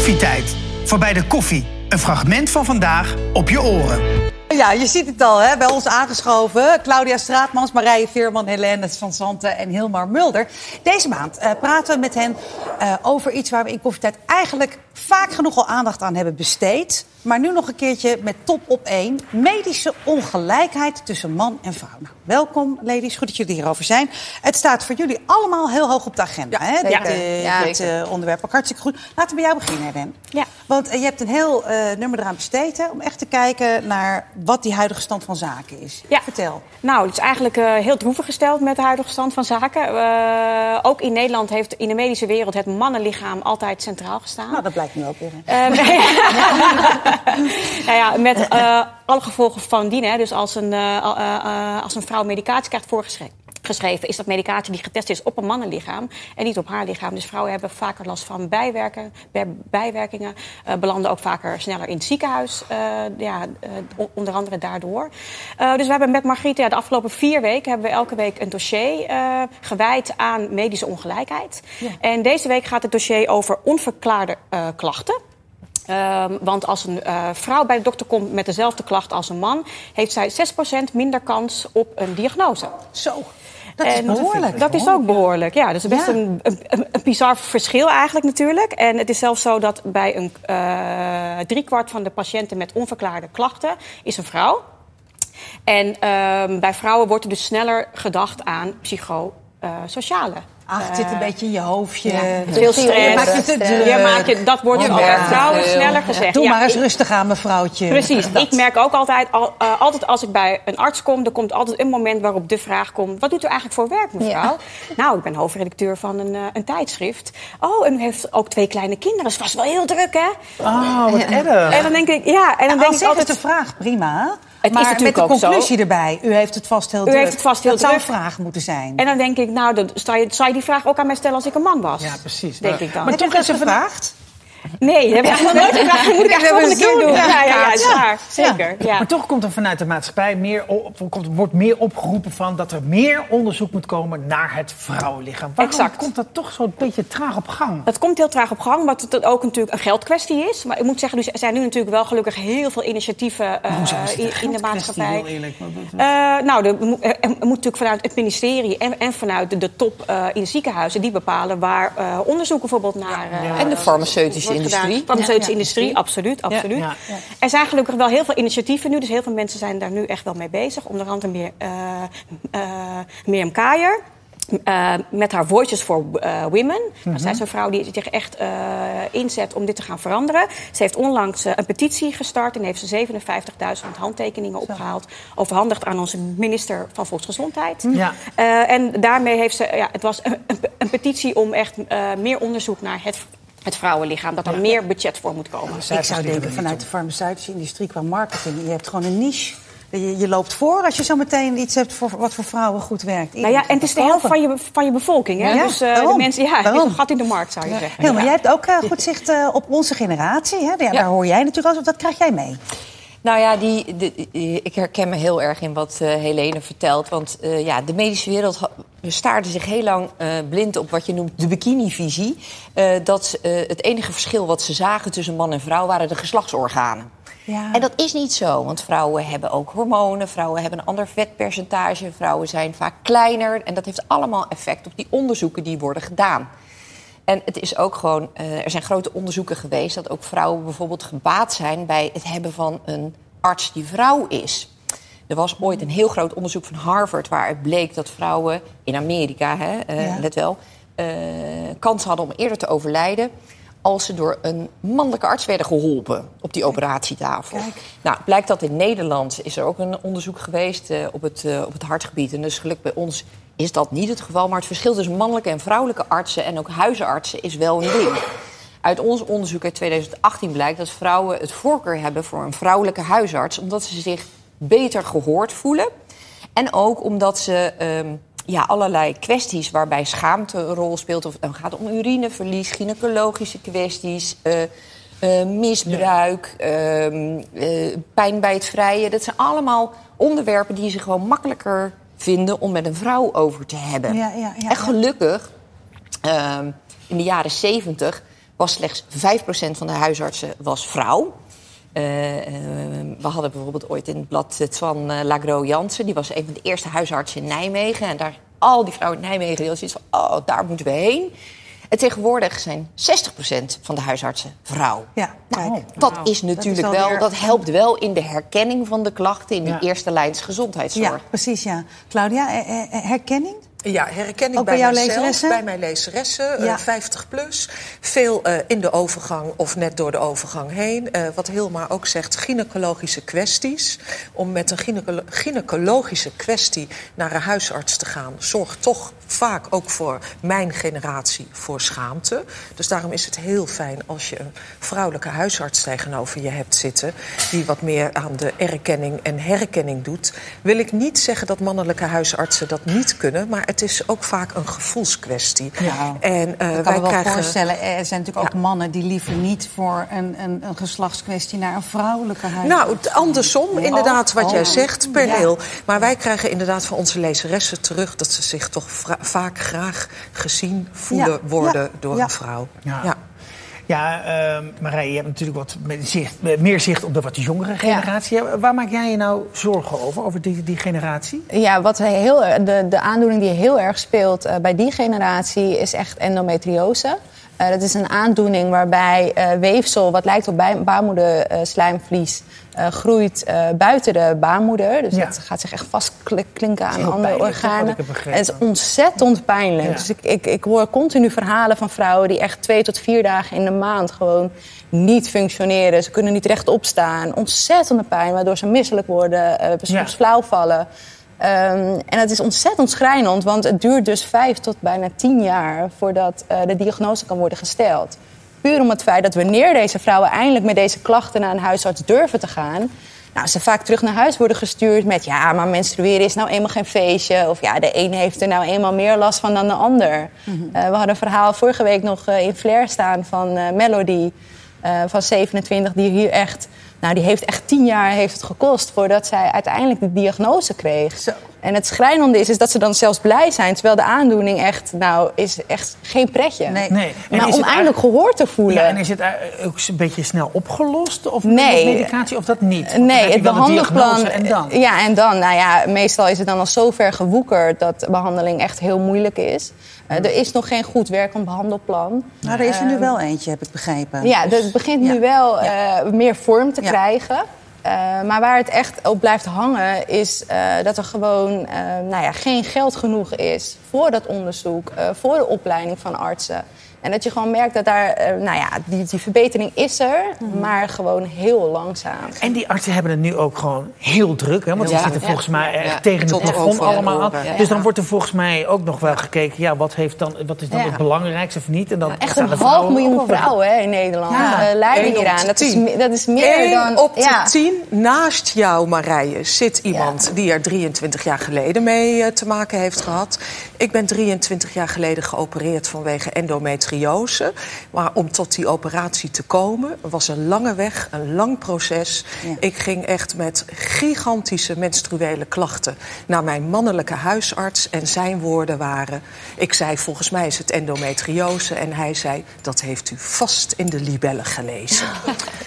Koffietijd. Voorbij de koffie. Een fragment van vandaag op je oren. Ja, je ziet het al, hè? bij ons aangeschoven. Claudia Straatmans, Marije Veerman, Helene van Zanten en Hilmar Mulder. Deze maand eh, praten we met hen eh, over iets waar we in Koffietijd eigenlijk vaak genoeg al aandacht aan hebben besteed. Maar nu nog een keertje met top op één. Medische ongelijkheid tussen man en vrouw. Nou, welkom, ladies. Goed dat jullie hierover zijn. Het staat voor jullie allemaal heel hoog op de agenda. hè? Dit, ja. Ja, dit eh, onderwerp ook hartstikke goed. Laten we bij jou beginnen, Ren. Ja. Want eh, je hebt een heel eh, nummer eraan besteed hè, om echt te kijken naar wat die huidige stand van zaken is. Ja. Vertel. Nou, het is eigenlijk eh, heel droevig gesteld met de huidige stand van zaken. Ook in Nederland heeft in de medische wereld het mannenlichaam altijd centraal gestaan. Nou, dat blijkt nu ook weer. hè. Eh, nou ja, met alle gevolgen van dien. Hè. Dus als een, als een vrouw medicatie krijgt voorgeschreven. Geschreven is dat medicatie die getest is op een mannenlichaam en niet op haar lichaam. Dus vrouwen hebben vaker last van bijwerken, bijwerkingen. eh, belanden ook vaker sneller in het ziekenhuis. eh, ja, eh, onder andere daardoor. Dus we hebben met Margriet ja, de afgelopen vier weken hebben we elke week een dossier gewijd aan medische ongelijkheid. En deze week gaat het dossier over onverklaarde klachten. Ehm, want als een vrouw bij de dokter komt met dezelfde klacht als een man, heeft zij 6% minder kans op een diagnose. Zo, dat is En behoorlijk. Dat is ook behoorlijk, ja. Dat is best Ja. een, een, een, bizar verschil eigenlijk natuurlijk. En het is zelfs zo dat bij een eh driekwart van de patiënten met onverklaarde klachten is een vrouw. En ehm, bij vrouwen wordt er dus sneller gedacht aan psychosociale. Ach, het zit een beetje in je hoofdje. Veel stress. Je maakt je te druk. Ja, maak je, dat wordt vrouwen veel. sneller gezegd. Doe Ja, maar eens ik- rustig aan, mevrouwtje. Precies. Dat. Ik merk ook altijd, al, eh, altijd als ik bij een arts kom, er komt altijd een moment waarop de vraag komt: wat doet u eigenlijk voor werk, mevrouw? Nou, ik ben hoofdredacteur van een, eh, een tijdschrift. Oh, en u heeft ook twee kleine kinderen. Dat is vast wel heel druk, hè? Oh, wat erg. En dan denk ik, ja, en dan denk ik altijd. de vraag prima. Het is maar natuurlijk met de ook zo. conclusie erbij. U heeft het vast heel U druk. heeft het vast heel dat zou een vraag moeten zijn. En dan denk ik, nou, dan zou je, zou je die vraag ook aan mij stellen als ik een man was. Ja, precies. Denk Maar- ik dan. maar je toch dat is er van- gevraagd? Nee, dat heb ik nog nooit gevraagd. Dat moet ik echt volgende keer doen. Ja, ja, is waar. Zeker. Ja. Maar toch komt er vanuit de maatschappij meer op, komt, wordt meer opgeroepen van dat er meer onderzoek moet komen naar het vrouwenlichaam. Waarom Exact. komt dat toch zo'n beetje traag op gang? Dat komt heel traag op gang, omdat het ook natuurlijk een geldkwestie is. Maar ik moet zeggen, dus er zijn nu natuurlijk wel gelukkig heel veel initiatieven eh, een in, in de geldkwestie, maatschappij. heel eerlijk? Wat- wat- Eh, nou, er moet, er moet natuurlijk vanuit het ministerie en, en vanuit de, de top eh, in de ziekenhuizen... die bepalen waar eh, onderzoek bijvoorbeeld naar... En de farmaceutische wordt gedaan. industrie. Farmaceutische industrie, absoluut. absoluut. Er zijn gelukkig wel heel veel initiatieven nu. Dus heel veel mensen zijn daar nu echt wel mee bezig. Onder andere meer, eh eh, Mirjam Kaaier. eh, met haar Voices for Women. Mhm. Zij is een vrouw die zich echt inzet om dit te gaan veranderen. Ze heeft onlangs een petitie gestart en heeft ze 57.000 handtekeningen opgehaald. Overhandigd aan onze minister van Volksgezondheid. Ja. Eh, en daarmee heeft ze, ja, het was een, een, een petitie om echt meer onderzoek naar het, het vrouwenlichaam. Dat er meer budget voor moet komen. Ik zou denken vanuit de farmaceutische industrie qua marketing. Je hebt gewoon een niche. Je, je loopt voor als je zo meteen iets hebt voor wat voor vrouwen goed werkt. Nou ja, en het is de helft van je, van je bevolking. Hè? Ja, dus eh, de mensen, ja, het is Daarom. een gat in de markt, zou je zeggen. Ja, maar jij hebt ook eh, goed zicht eh, op onze generatie. Hè? Ja, Daar hoor jij natuurlijk als, dat krijg jij mee. Nou ja, die, de- die- ik herken me heel erg in wat eh, Helene vertelt. Want eh, ja, de medische wereld ha- staarde zich heel lang eh, blind op wat je noemt de bikini-visie. Eh, dat eh, het enige verschil wat ze zagen tussen man en vrouw waren de geslachtsorganen. Ja. En dat is niet zo, want vrouwen hebben ook hormonen, vrouwen hebben een ander vetpercentage, vrouwen zijn vaak kleiner. En dat heeft allemaal effect op die onderzoeken die worden gedaan. En het is ook gewoon, er zijn grote onderzoeken geweest dat ook vrouwen bijvoorbeeld gebaat zijn bij het hebben van een arts die vrouw is. Er was ooit een heel groot onderzoek van Harvard waaruit bleek dat vrouwen in Amerika, hè, eh, Ja. let wel, eh, kans hadden om eerder te overlijden als ze door een mannelijke arts werden geholpen op die operatietafel. Kijk. Nou, blijkt dat in Nederland is er ook een onderzoek geweest eh, op, het, op het hartgebied. En dus gelukkig bij ons is dat niet het geval. Maar het verschil tussen mannelijke en vrouwelijke artsen en ook huisartsen is wel een ding. Uit ons onderzoek uit 2018 blijkt dat vrouwen het voorkeur hebben voor een vrouwelijke huisarts, omdat ze zich beter gehoord voelen. En ook omdat ze ehm, ja, allerlei kwesties waarbij schaamte een rol speelt. Of het dan gaat om urineverlies, gynaecologische kwesties, eh, eh, misbruik, ehm, eh, pijn bij het vrijen. Dat zijn allemaal onderwerpen die ze gewoon makkelijker vinden om met een vrouw over te hebben. Ja, ja, ja, en gelukkig, ehm, in de jaren zeventig was slechts 5% van de huisartsen was vrouw. Uh, uh, we hadden bijvoorbeeld ooit in het blad van uh, Lagro Jansen. Die was een van de eerste huisartsen in Nijmegen. En daar al die vrouwen in Nijmegen die hadden zoiets van... oh, daar moeten we heen. En tegenwoordig zijn 60% van de huisartsen vrouw. Ja, nou, dat is natuurlijk dat is wel, weer... dat helpt wel in de herkenning van de klachten in de Ja. eerste lijns gezondheidszorg. Ja, precies, ja. Claudia, eh, eh, herkenning? Ja, herkenning Ook bij, bij mijzelf, bij mijn lezeressen, eh, Ja. 50 plus. Veel eh, in de overgang of net door de overgang heen. Eh, wat Hilma ook zegt, gynaecologische kwesties. Om met een gynaecolo- gynaecologische kwestie naar een huisarts te gaan... zorgt toch vaak ook voor mijn generatie voor schaamte. Dus daarom is het heel fijn als je een vrouwelijke huisarts tegenover je hebt zitten... die wat meer aan de erkenning en herkenning doet. Wil ik niet zeggen dat mannelijke huisartsen dat niet kunnen... maar het is ook vaak een gevoelskwestie. Ja. En, eh, Ik kan wij me wel krijgen... voorstellen, er zijn natuurlijk Ja. ook mannen die liever niet voor een, een, een geslachtskwestie naar een vrouwelijke huis. Nou, andersom, inderdaad, wat jij oh. zegt, per Ja. heel. Maar wij krijgen inderdaad van onze lezeressen terug... dat ze zich toch vaak graag gezien voelen Ja, worden ja, door ja. een vrouw. Ja. Ja. Marije, je hebt natuurlijk wat meer zicht, meer zicht op de wat jongere generatie. Ja, Waar maak jij je nou zorgen over, over die, die generatie? Ja, wat heel, de, de aandoening die heel erg speelt eh, bij die generatie is echt endometriose. Eh, dat is een aandoening waarbij eh, weefsel, wat lijkt op baarmoederslijmvlies, eh, groeit buiten de baarmoeder. Dus Ja. dat gaat zich echt vastklinken aan andere pijnlijk, organen. En het is ontzettend pijnlijk. Ja. Dus ik, ik, ik hoor continu verhalen van vrouwen die echt twee tot vier dagen in de maand gewoon niet functioneren. Ze kunnen niet rechtop staan. Ontzettende pijn, waardoor ze misselijk worden, soms Ja. flauw vallen. Ehm, en het is ontzettend schrijnend, want het duurt dus vijf tot bijna tien jaar voordat eh, de diagnose kan worden gesteld. Puur om het feit dat wanneer deze vrouwen eindelijk met deze klachten naar een huisarts durven te gaan, nou, ze vaak terug naar huis worden gestuurd met ja, maar menstrueren is nou eenmaal geen feestje. Of ja, de een heeft er nou eenmaal meer last van dan de ander. Mhm. Eh, we hadden een verhaal vorige week nog eh, in Flair staan van Melody van 27, die hier echt, nou, die heeft echt tien jaar heeft het gekost voordat zij uiteindelijk de diagnose kreeg. Zo. En het schrijnende is, is dat ze dan zelfs blij zijn, terwijl de aandoening echt, nou, is echt geen pretje. Nee. Nee. En Maar is om eindelijk gehoord te voelen. Ja, en is het ook een beetje snel opgelost? Of Nee. met medicatie of dat niet? Want Nee, het behandelplan. En dan? Ja, en dan. Nou ja, meestal is het dan al zo ver gewoekerd dat behandeling echt heel moeilijk is. Eh, er is nog geen goed werkend behandelplan. Nou, er is er nu wel eentje, heb ik begrepen. Ja, Dus- het begint ja. nu wel eh, meer vorm te Ja. Krijgen. Eh, maar waar het echt op blijft hangen, is eh, dat er gewoon eh, nou ja, geen geld genoeg is voor dat onderzoek, voor de opleiding van artsen. En dat je gewoon merkt dat daar, eh, nou ja, die, die verbetering is er, Mhm. maar gewoon heel langzaam. En die artsen hebben het nu ook gewoon heel druk. Hè? Want ze Ja. zitten volgens mij echt Ja. tegen het plafond allemaal. oren. Dus Ja. dan wordt er volgens mij ook nog wel gekeken... Ja, wat, heeft dan, wat is dan Ja. het belangrijkste of niet? En dan Echt een half miljoen vrouwen hè, in Nederland Ja. eh, lijden hieraan. Dat is, dat is meer Eén dan... op de ja. tien naast jou, Marije, zit iemand die er 23 jaar geleden mee eh, te maken heeft gehad. Ik ben 23 jaar geleden geopereerd vanwege endometriose. Maar om tot die operatie te komen was een lange weg, een lang proces. Ja. Ik ging echt met gigantische menstruele klachten naar mijn mannelijke huisarts. En zijn woorden waren: Ik zei, volgens mij is het endometriose. En hij zei: Dat heeft u vast in de libellen gelezen.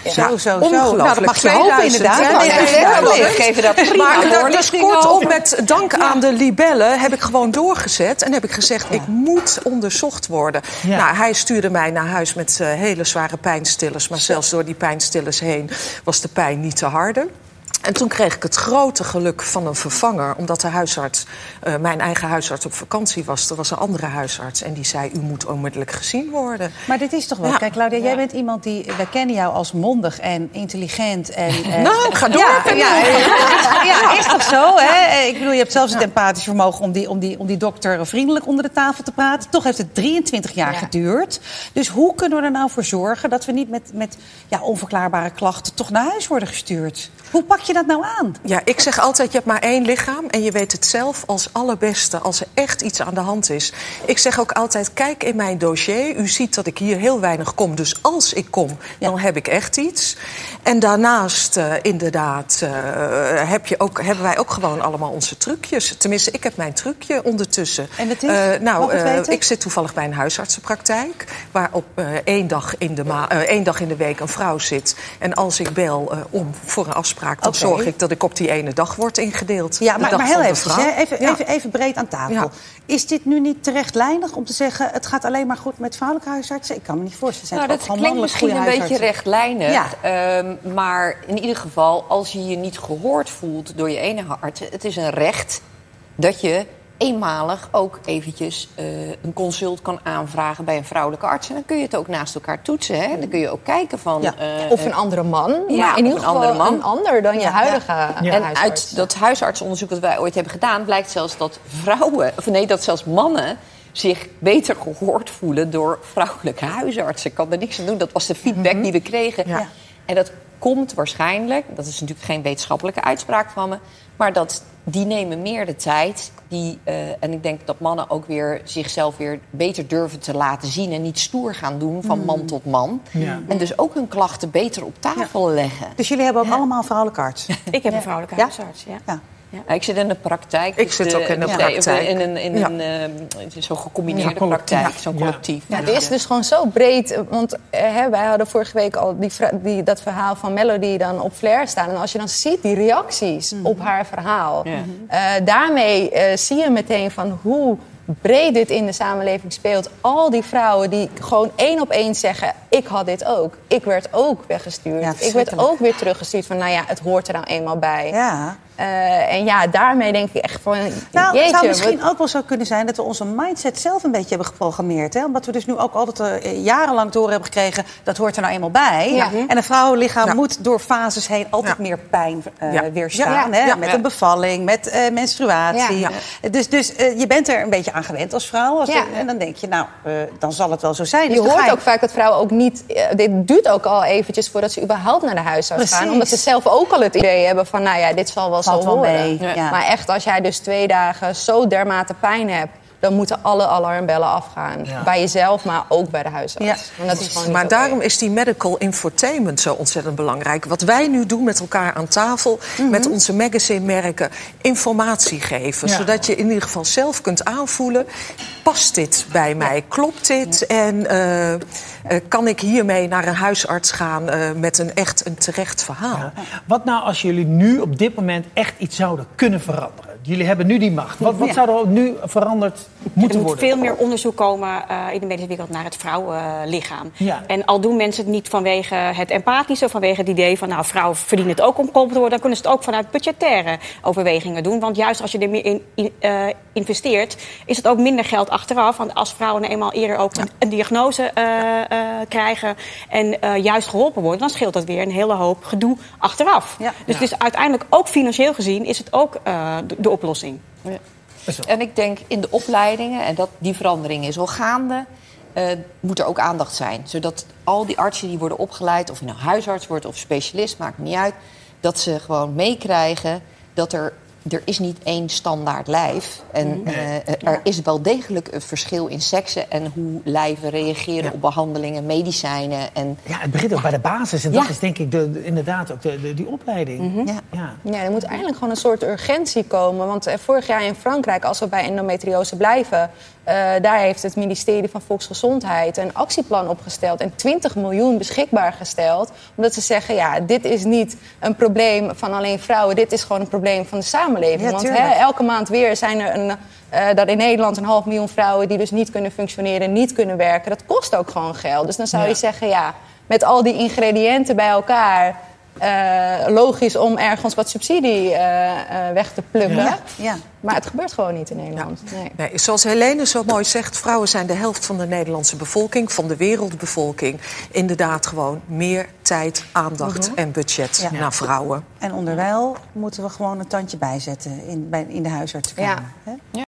Zo, zo, zo. ongelooflijk. Nou, dat mag je hopen 2000, inderdaad. ja, Ja, nee, nee, geven daar prima Maar dus kortom, met dank aan de libellen heb ik gewoon doorgezet. En heb ik gezegd, ik moet onderzocht worden. Ja. Nou, hij stuurde mij naar huis met eh, hele zware pijnstillers. Maar zelfs door die pijnstillers heen was de pijn niet te harde. En toen kreeg ik het grote geluk van een vervanger. Omdat de huisarts, eh, mijn eigen huisarts, op vakantie was. Er was een andere huisarts en die zei... u moet onmiddellijk gezien worden. Maar dit is toch wel... Ja. Kijk, Claudia, jij bent iemand die... Wij kennen jou als mondig en intelligent en... eh, Nou, ga door. Ja, ja, is toch zo, hè? Ik bedoel, je hebt zelfs het empathisch vermogen... Om die, om, die, om die dokter vriendelijk onder de tafel te praten. Toch heeft het 23 jaar Ja. geduurd. Dus hoe kunnen we er nou voor zorgen... dat we niet met, met ja, onverklaarbare klachten toch naar huis worden gestuurd? Hoe pak je dat nou aan? Ja, ik zeg altijd, je hebt maar één lichaam en je weet het zelf als allerbeste als er echt iets aan de hand is. Ik zeg ook altijd, kijk in mijn dossier. U ziet dat ik hier heel weinig kom, dus als ik kom, dan heb ik echt iets. En daarnaast, eh, inderdaad, eh, heb je ook, hebben wij ook gewoon allemaal onze trucjes. Tenminste, ik heb mijn trucje ondertussen. En dat is? Eh, nou, ik zit toevallig bij een huisartsenpraktijk... waar op één, dag in de één dag in de week een vrouw zit. En als ik bel om voor een afspraak... dan Oké. Zorg ik dat ik op die ene dag word ingedeeld. Ja, maar, maar heel van de even, vrouw. hè, even, Ja. even, even breed aan tafel. Ja. Is dit nu niet terechtlijnig om te zeggen... het gaat alleen maar goed met vrouwelijke huisartsen? Ik kan me niet voorstellen. Er Nou, zijn dat ook gewoon klinkt misschien een beetje rechtlijnig. Ehm, maar in ieder geval, als je je niet gehoord voelt door je ene arts... het is een recht dat je eenmalig ook eventjes eh, een consult kan aanvragen bij een vrouwelijke arts. En dan kun je het ook naast elkaar toetsen. Hè? Dan kun je ook kijken van... Ja. eh, Of een andere man. Ja, maar in ieder een geval andere man. een ander dan je Ja, huidige. En huisarts. uit dat huisartsonderzoek dat wij ooit hebben gedaan, blijkt zelfs dat vrouwen, of nee, dat zelfs mannen zich beter gehoord voelen door vrouwelijke huisartsen. Ik kan er niks aan doen. Dat was de feedback die we kregen. Ja. En dat komt waarschijnlijk, dat is natuurlijk geen wetenschappelijke uitspraak van me, maar dat die nemen meer de tijd. Die, eh, en ik denk dat mannen ook weer zichzelf weer beter durven te laten zien en niet stoer gaan doen van man tot man. Ja. En dus ook hun klachten beter op tafel leggen. Dus jullie hebben ook allemaal een vrouwelijke arts? Ik heb een vrouwelijke Ja? huisarts. Ja. Ja. Ik zit in de praktijk. Ik dus zit ook in de praktijk. In een, in een eh, zo'n gecombineerde praktijk, zo'n collectief. Ja, het is dus gewoon zo breed. Want eh, hè, wij hadden vorige week al die, die, dat verhaal van Melody dan op Flair staan. En als je dan ziet die reacties op haar verhaal. Ja. eh, daarmee eh, zie je meteen van hoe breed dit in de samenleving speelt. Al die vrouwen die gewoon één op één zeggen... ik had dit ook. Ik werd ook weggestuurd. Ja, ik werd ook weer teruggestuurd van... nou ja, het hoort er nou eenmaal bij. Ja. Eh, en ja, daarmee denk ik echt van... Nou, het jeetje, zou misschien wat- ook wel zo kunnen zijn dat we onze mindset zelf een beetje hebben geprogrammeerd. Hè? Omdat we dus nu ook altijd eh, jarenlang te horen hebben gekregen... dat hoort er nou eenmaal bij. Ja. En een vrouwenlichaam Ja. moet door fases heen altijd Ja. meer pijn eh, Ja. weerstaan. Ja. Hè? Ja. Met Ja. een bevalling, met eh, menstruatie. Ja. Dus, dus je bent er een beetje aan gewend als vrouw. Als Ja. en dan denk je, nou, eh, dan zal het wel zo zijn. Dus Je dan hoort ook vaak dat vrouwen ook niet... eh, dit duurt ook al eventjes voordat ze überhaupt naar de huisarts gaan. Omdat ze zelf ook al het idee hebben van... nou ja, dit zal wel Valt zo wel horen. mee, ja. Maar echt, als jij dus twee dagen zo dermate pijn hebt... dan moeten alle alarmbellen afgaan. Ja. Bij jezelf, maar ook bij de huisarts. Ja. Want dat is gewoon Maar daarom is die medical infotainment zo ontzettend belangrijk. Wat wij nu doen met elkaar aan tafel, met onze magazine-merken, informatie geven. Ja. Zodat je in ieder geval zelf kunt aanvoelen: past dit bij mij? Klopt dit? En eh, eh, kan ik hiermee naar een huisarts gaan eh, met een echt een terecht verhaal? Ja. Wat nou als jullie nu op dit moment echt iets zouden kunnen veranderen? Jullie hebben nu die macht. Wat, wat Ja. zou er nu veranderd Er moet worden? veel meer onderzoek komen eh, in de medische wereld naar het vrouwenlichaam. Ja. En al doen mensen het niet vanwege het empathische, vanwege het idee van nou, vrouwen verdienen het ook om geholpen te worden, dan kunnen ze het ook vanuit budgettaire overwegingen doen. Want juist als je er meer in, in, eh, investeert, is het ook minder geld achteraf. Want als vrouwen nou eenmaal eerder ook een, een diagnose eh, eh, krijgen en eh, juist geholpen worden, dan scheelt dat weer een hele hoop gedoe achteraf. Ja. Dus, dus uiteindelijk ook financieel gezien is het ook eh, de, de oplossing. En ik denk in de opleidingen, en dat, die verandering is al gaande, eh, moet er ook aandacht zijn. Zodat al die artsen die worden opgeleid, of je nou huisarts wordt of specialist, maakt niet uit, dat ze gewoon meekrijgen dat er. Er is niet één standaard lijf. En eh, er is wel degelijk een verschil in seksen en hoe lijven reageren op behandelingen, medicijnen. En Ja, het begint ook bij de basis. En dat is denk ik de, de- inderdaad ook de, de- die opleiding. ja. Ja. Ja, er moet eigenlijk gewoon een soort urgentie komen. Want eh, vorig jaar in Frankrijk, als we bij endometriose blijven... eh, daar heeft het ministerie van Volksgezondheid een actieplan opgesteld... en 20 miljoen beschikbaar gesteld. Omdat ze zeggen, ja, dit is niet een probleem van alleen vrouwen... dit is gewoon een probleem van de samenleving. Ja, Want hè, elke maand weer zijn er een, eh, dat in Nederland een half miljoen vrouwen... die dus niet kunnen functioneren, niet kunnen werken. Dat kost ook gewoon geld. Dus dan zou Ja. je zeggen, ja, met al die ingrediënten bij elkaar... eh, logisch om ergens wat subsidie eh, eh, weg te plukken. Ja, ja. Maar het gebeurt gewoon niet in Nederland. Nee. Nee, zoals Helene zo mooi zegt, vrouwen zijn de helft van de Nederlandse bevolking, van de wereldbevolking. Inderdaad, gewoon meer tijd, aandacht en budget Ja. naar vrouwen. En onderwijl moeten we gewoon een tandje bijzetten in, bij, in de huisartsenkamer. Ja. hè?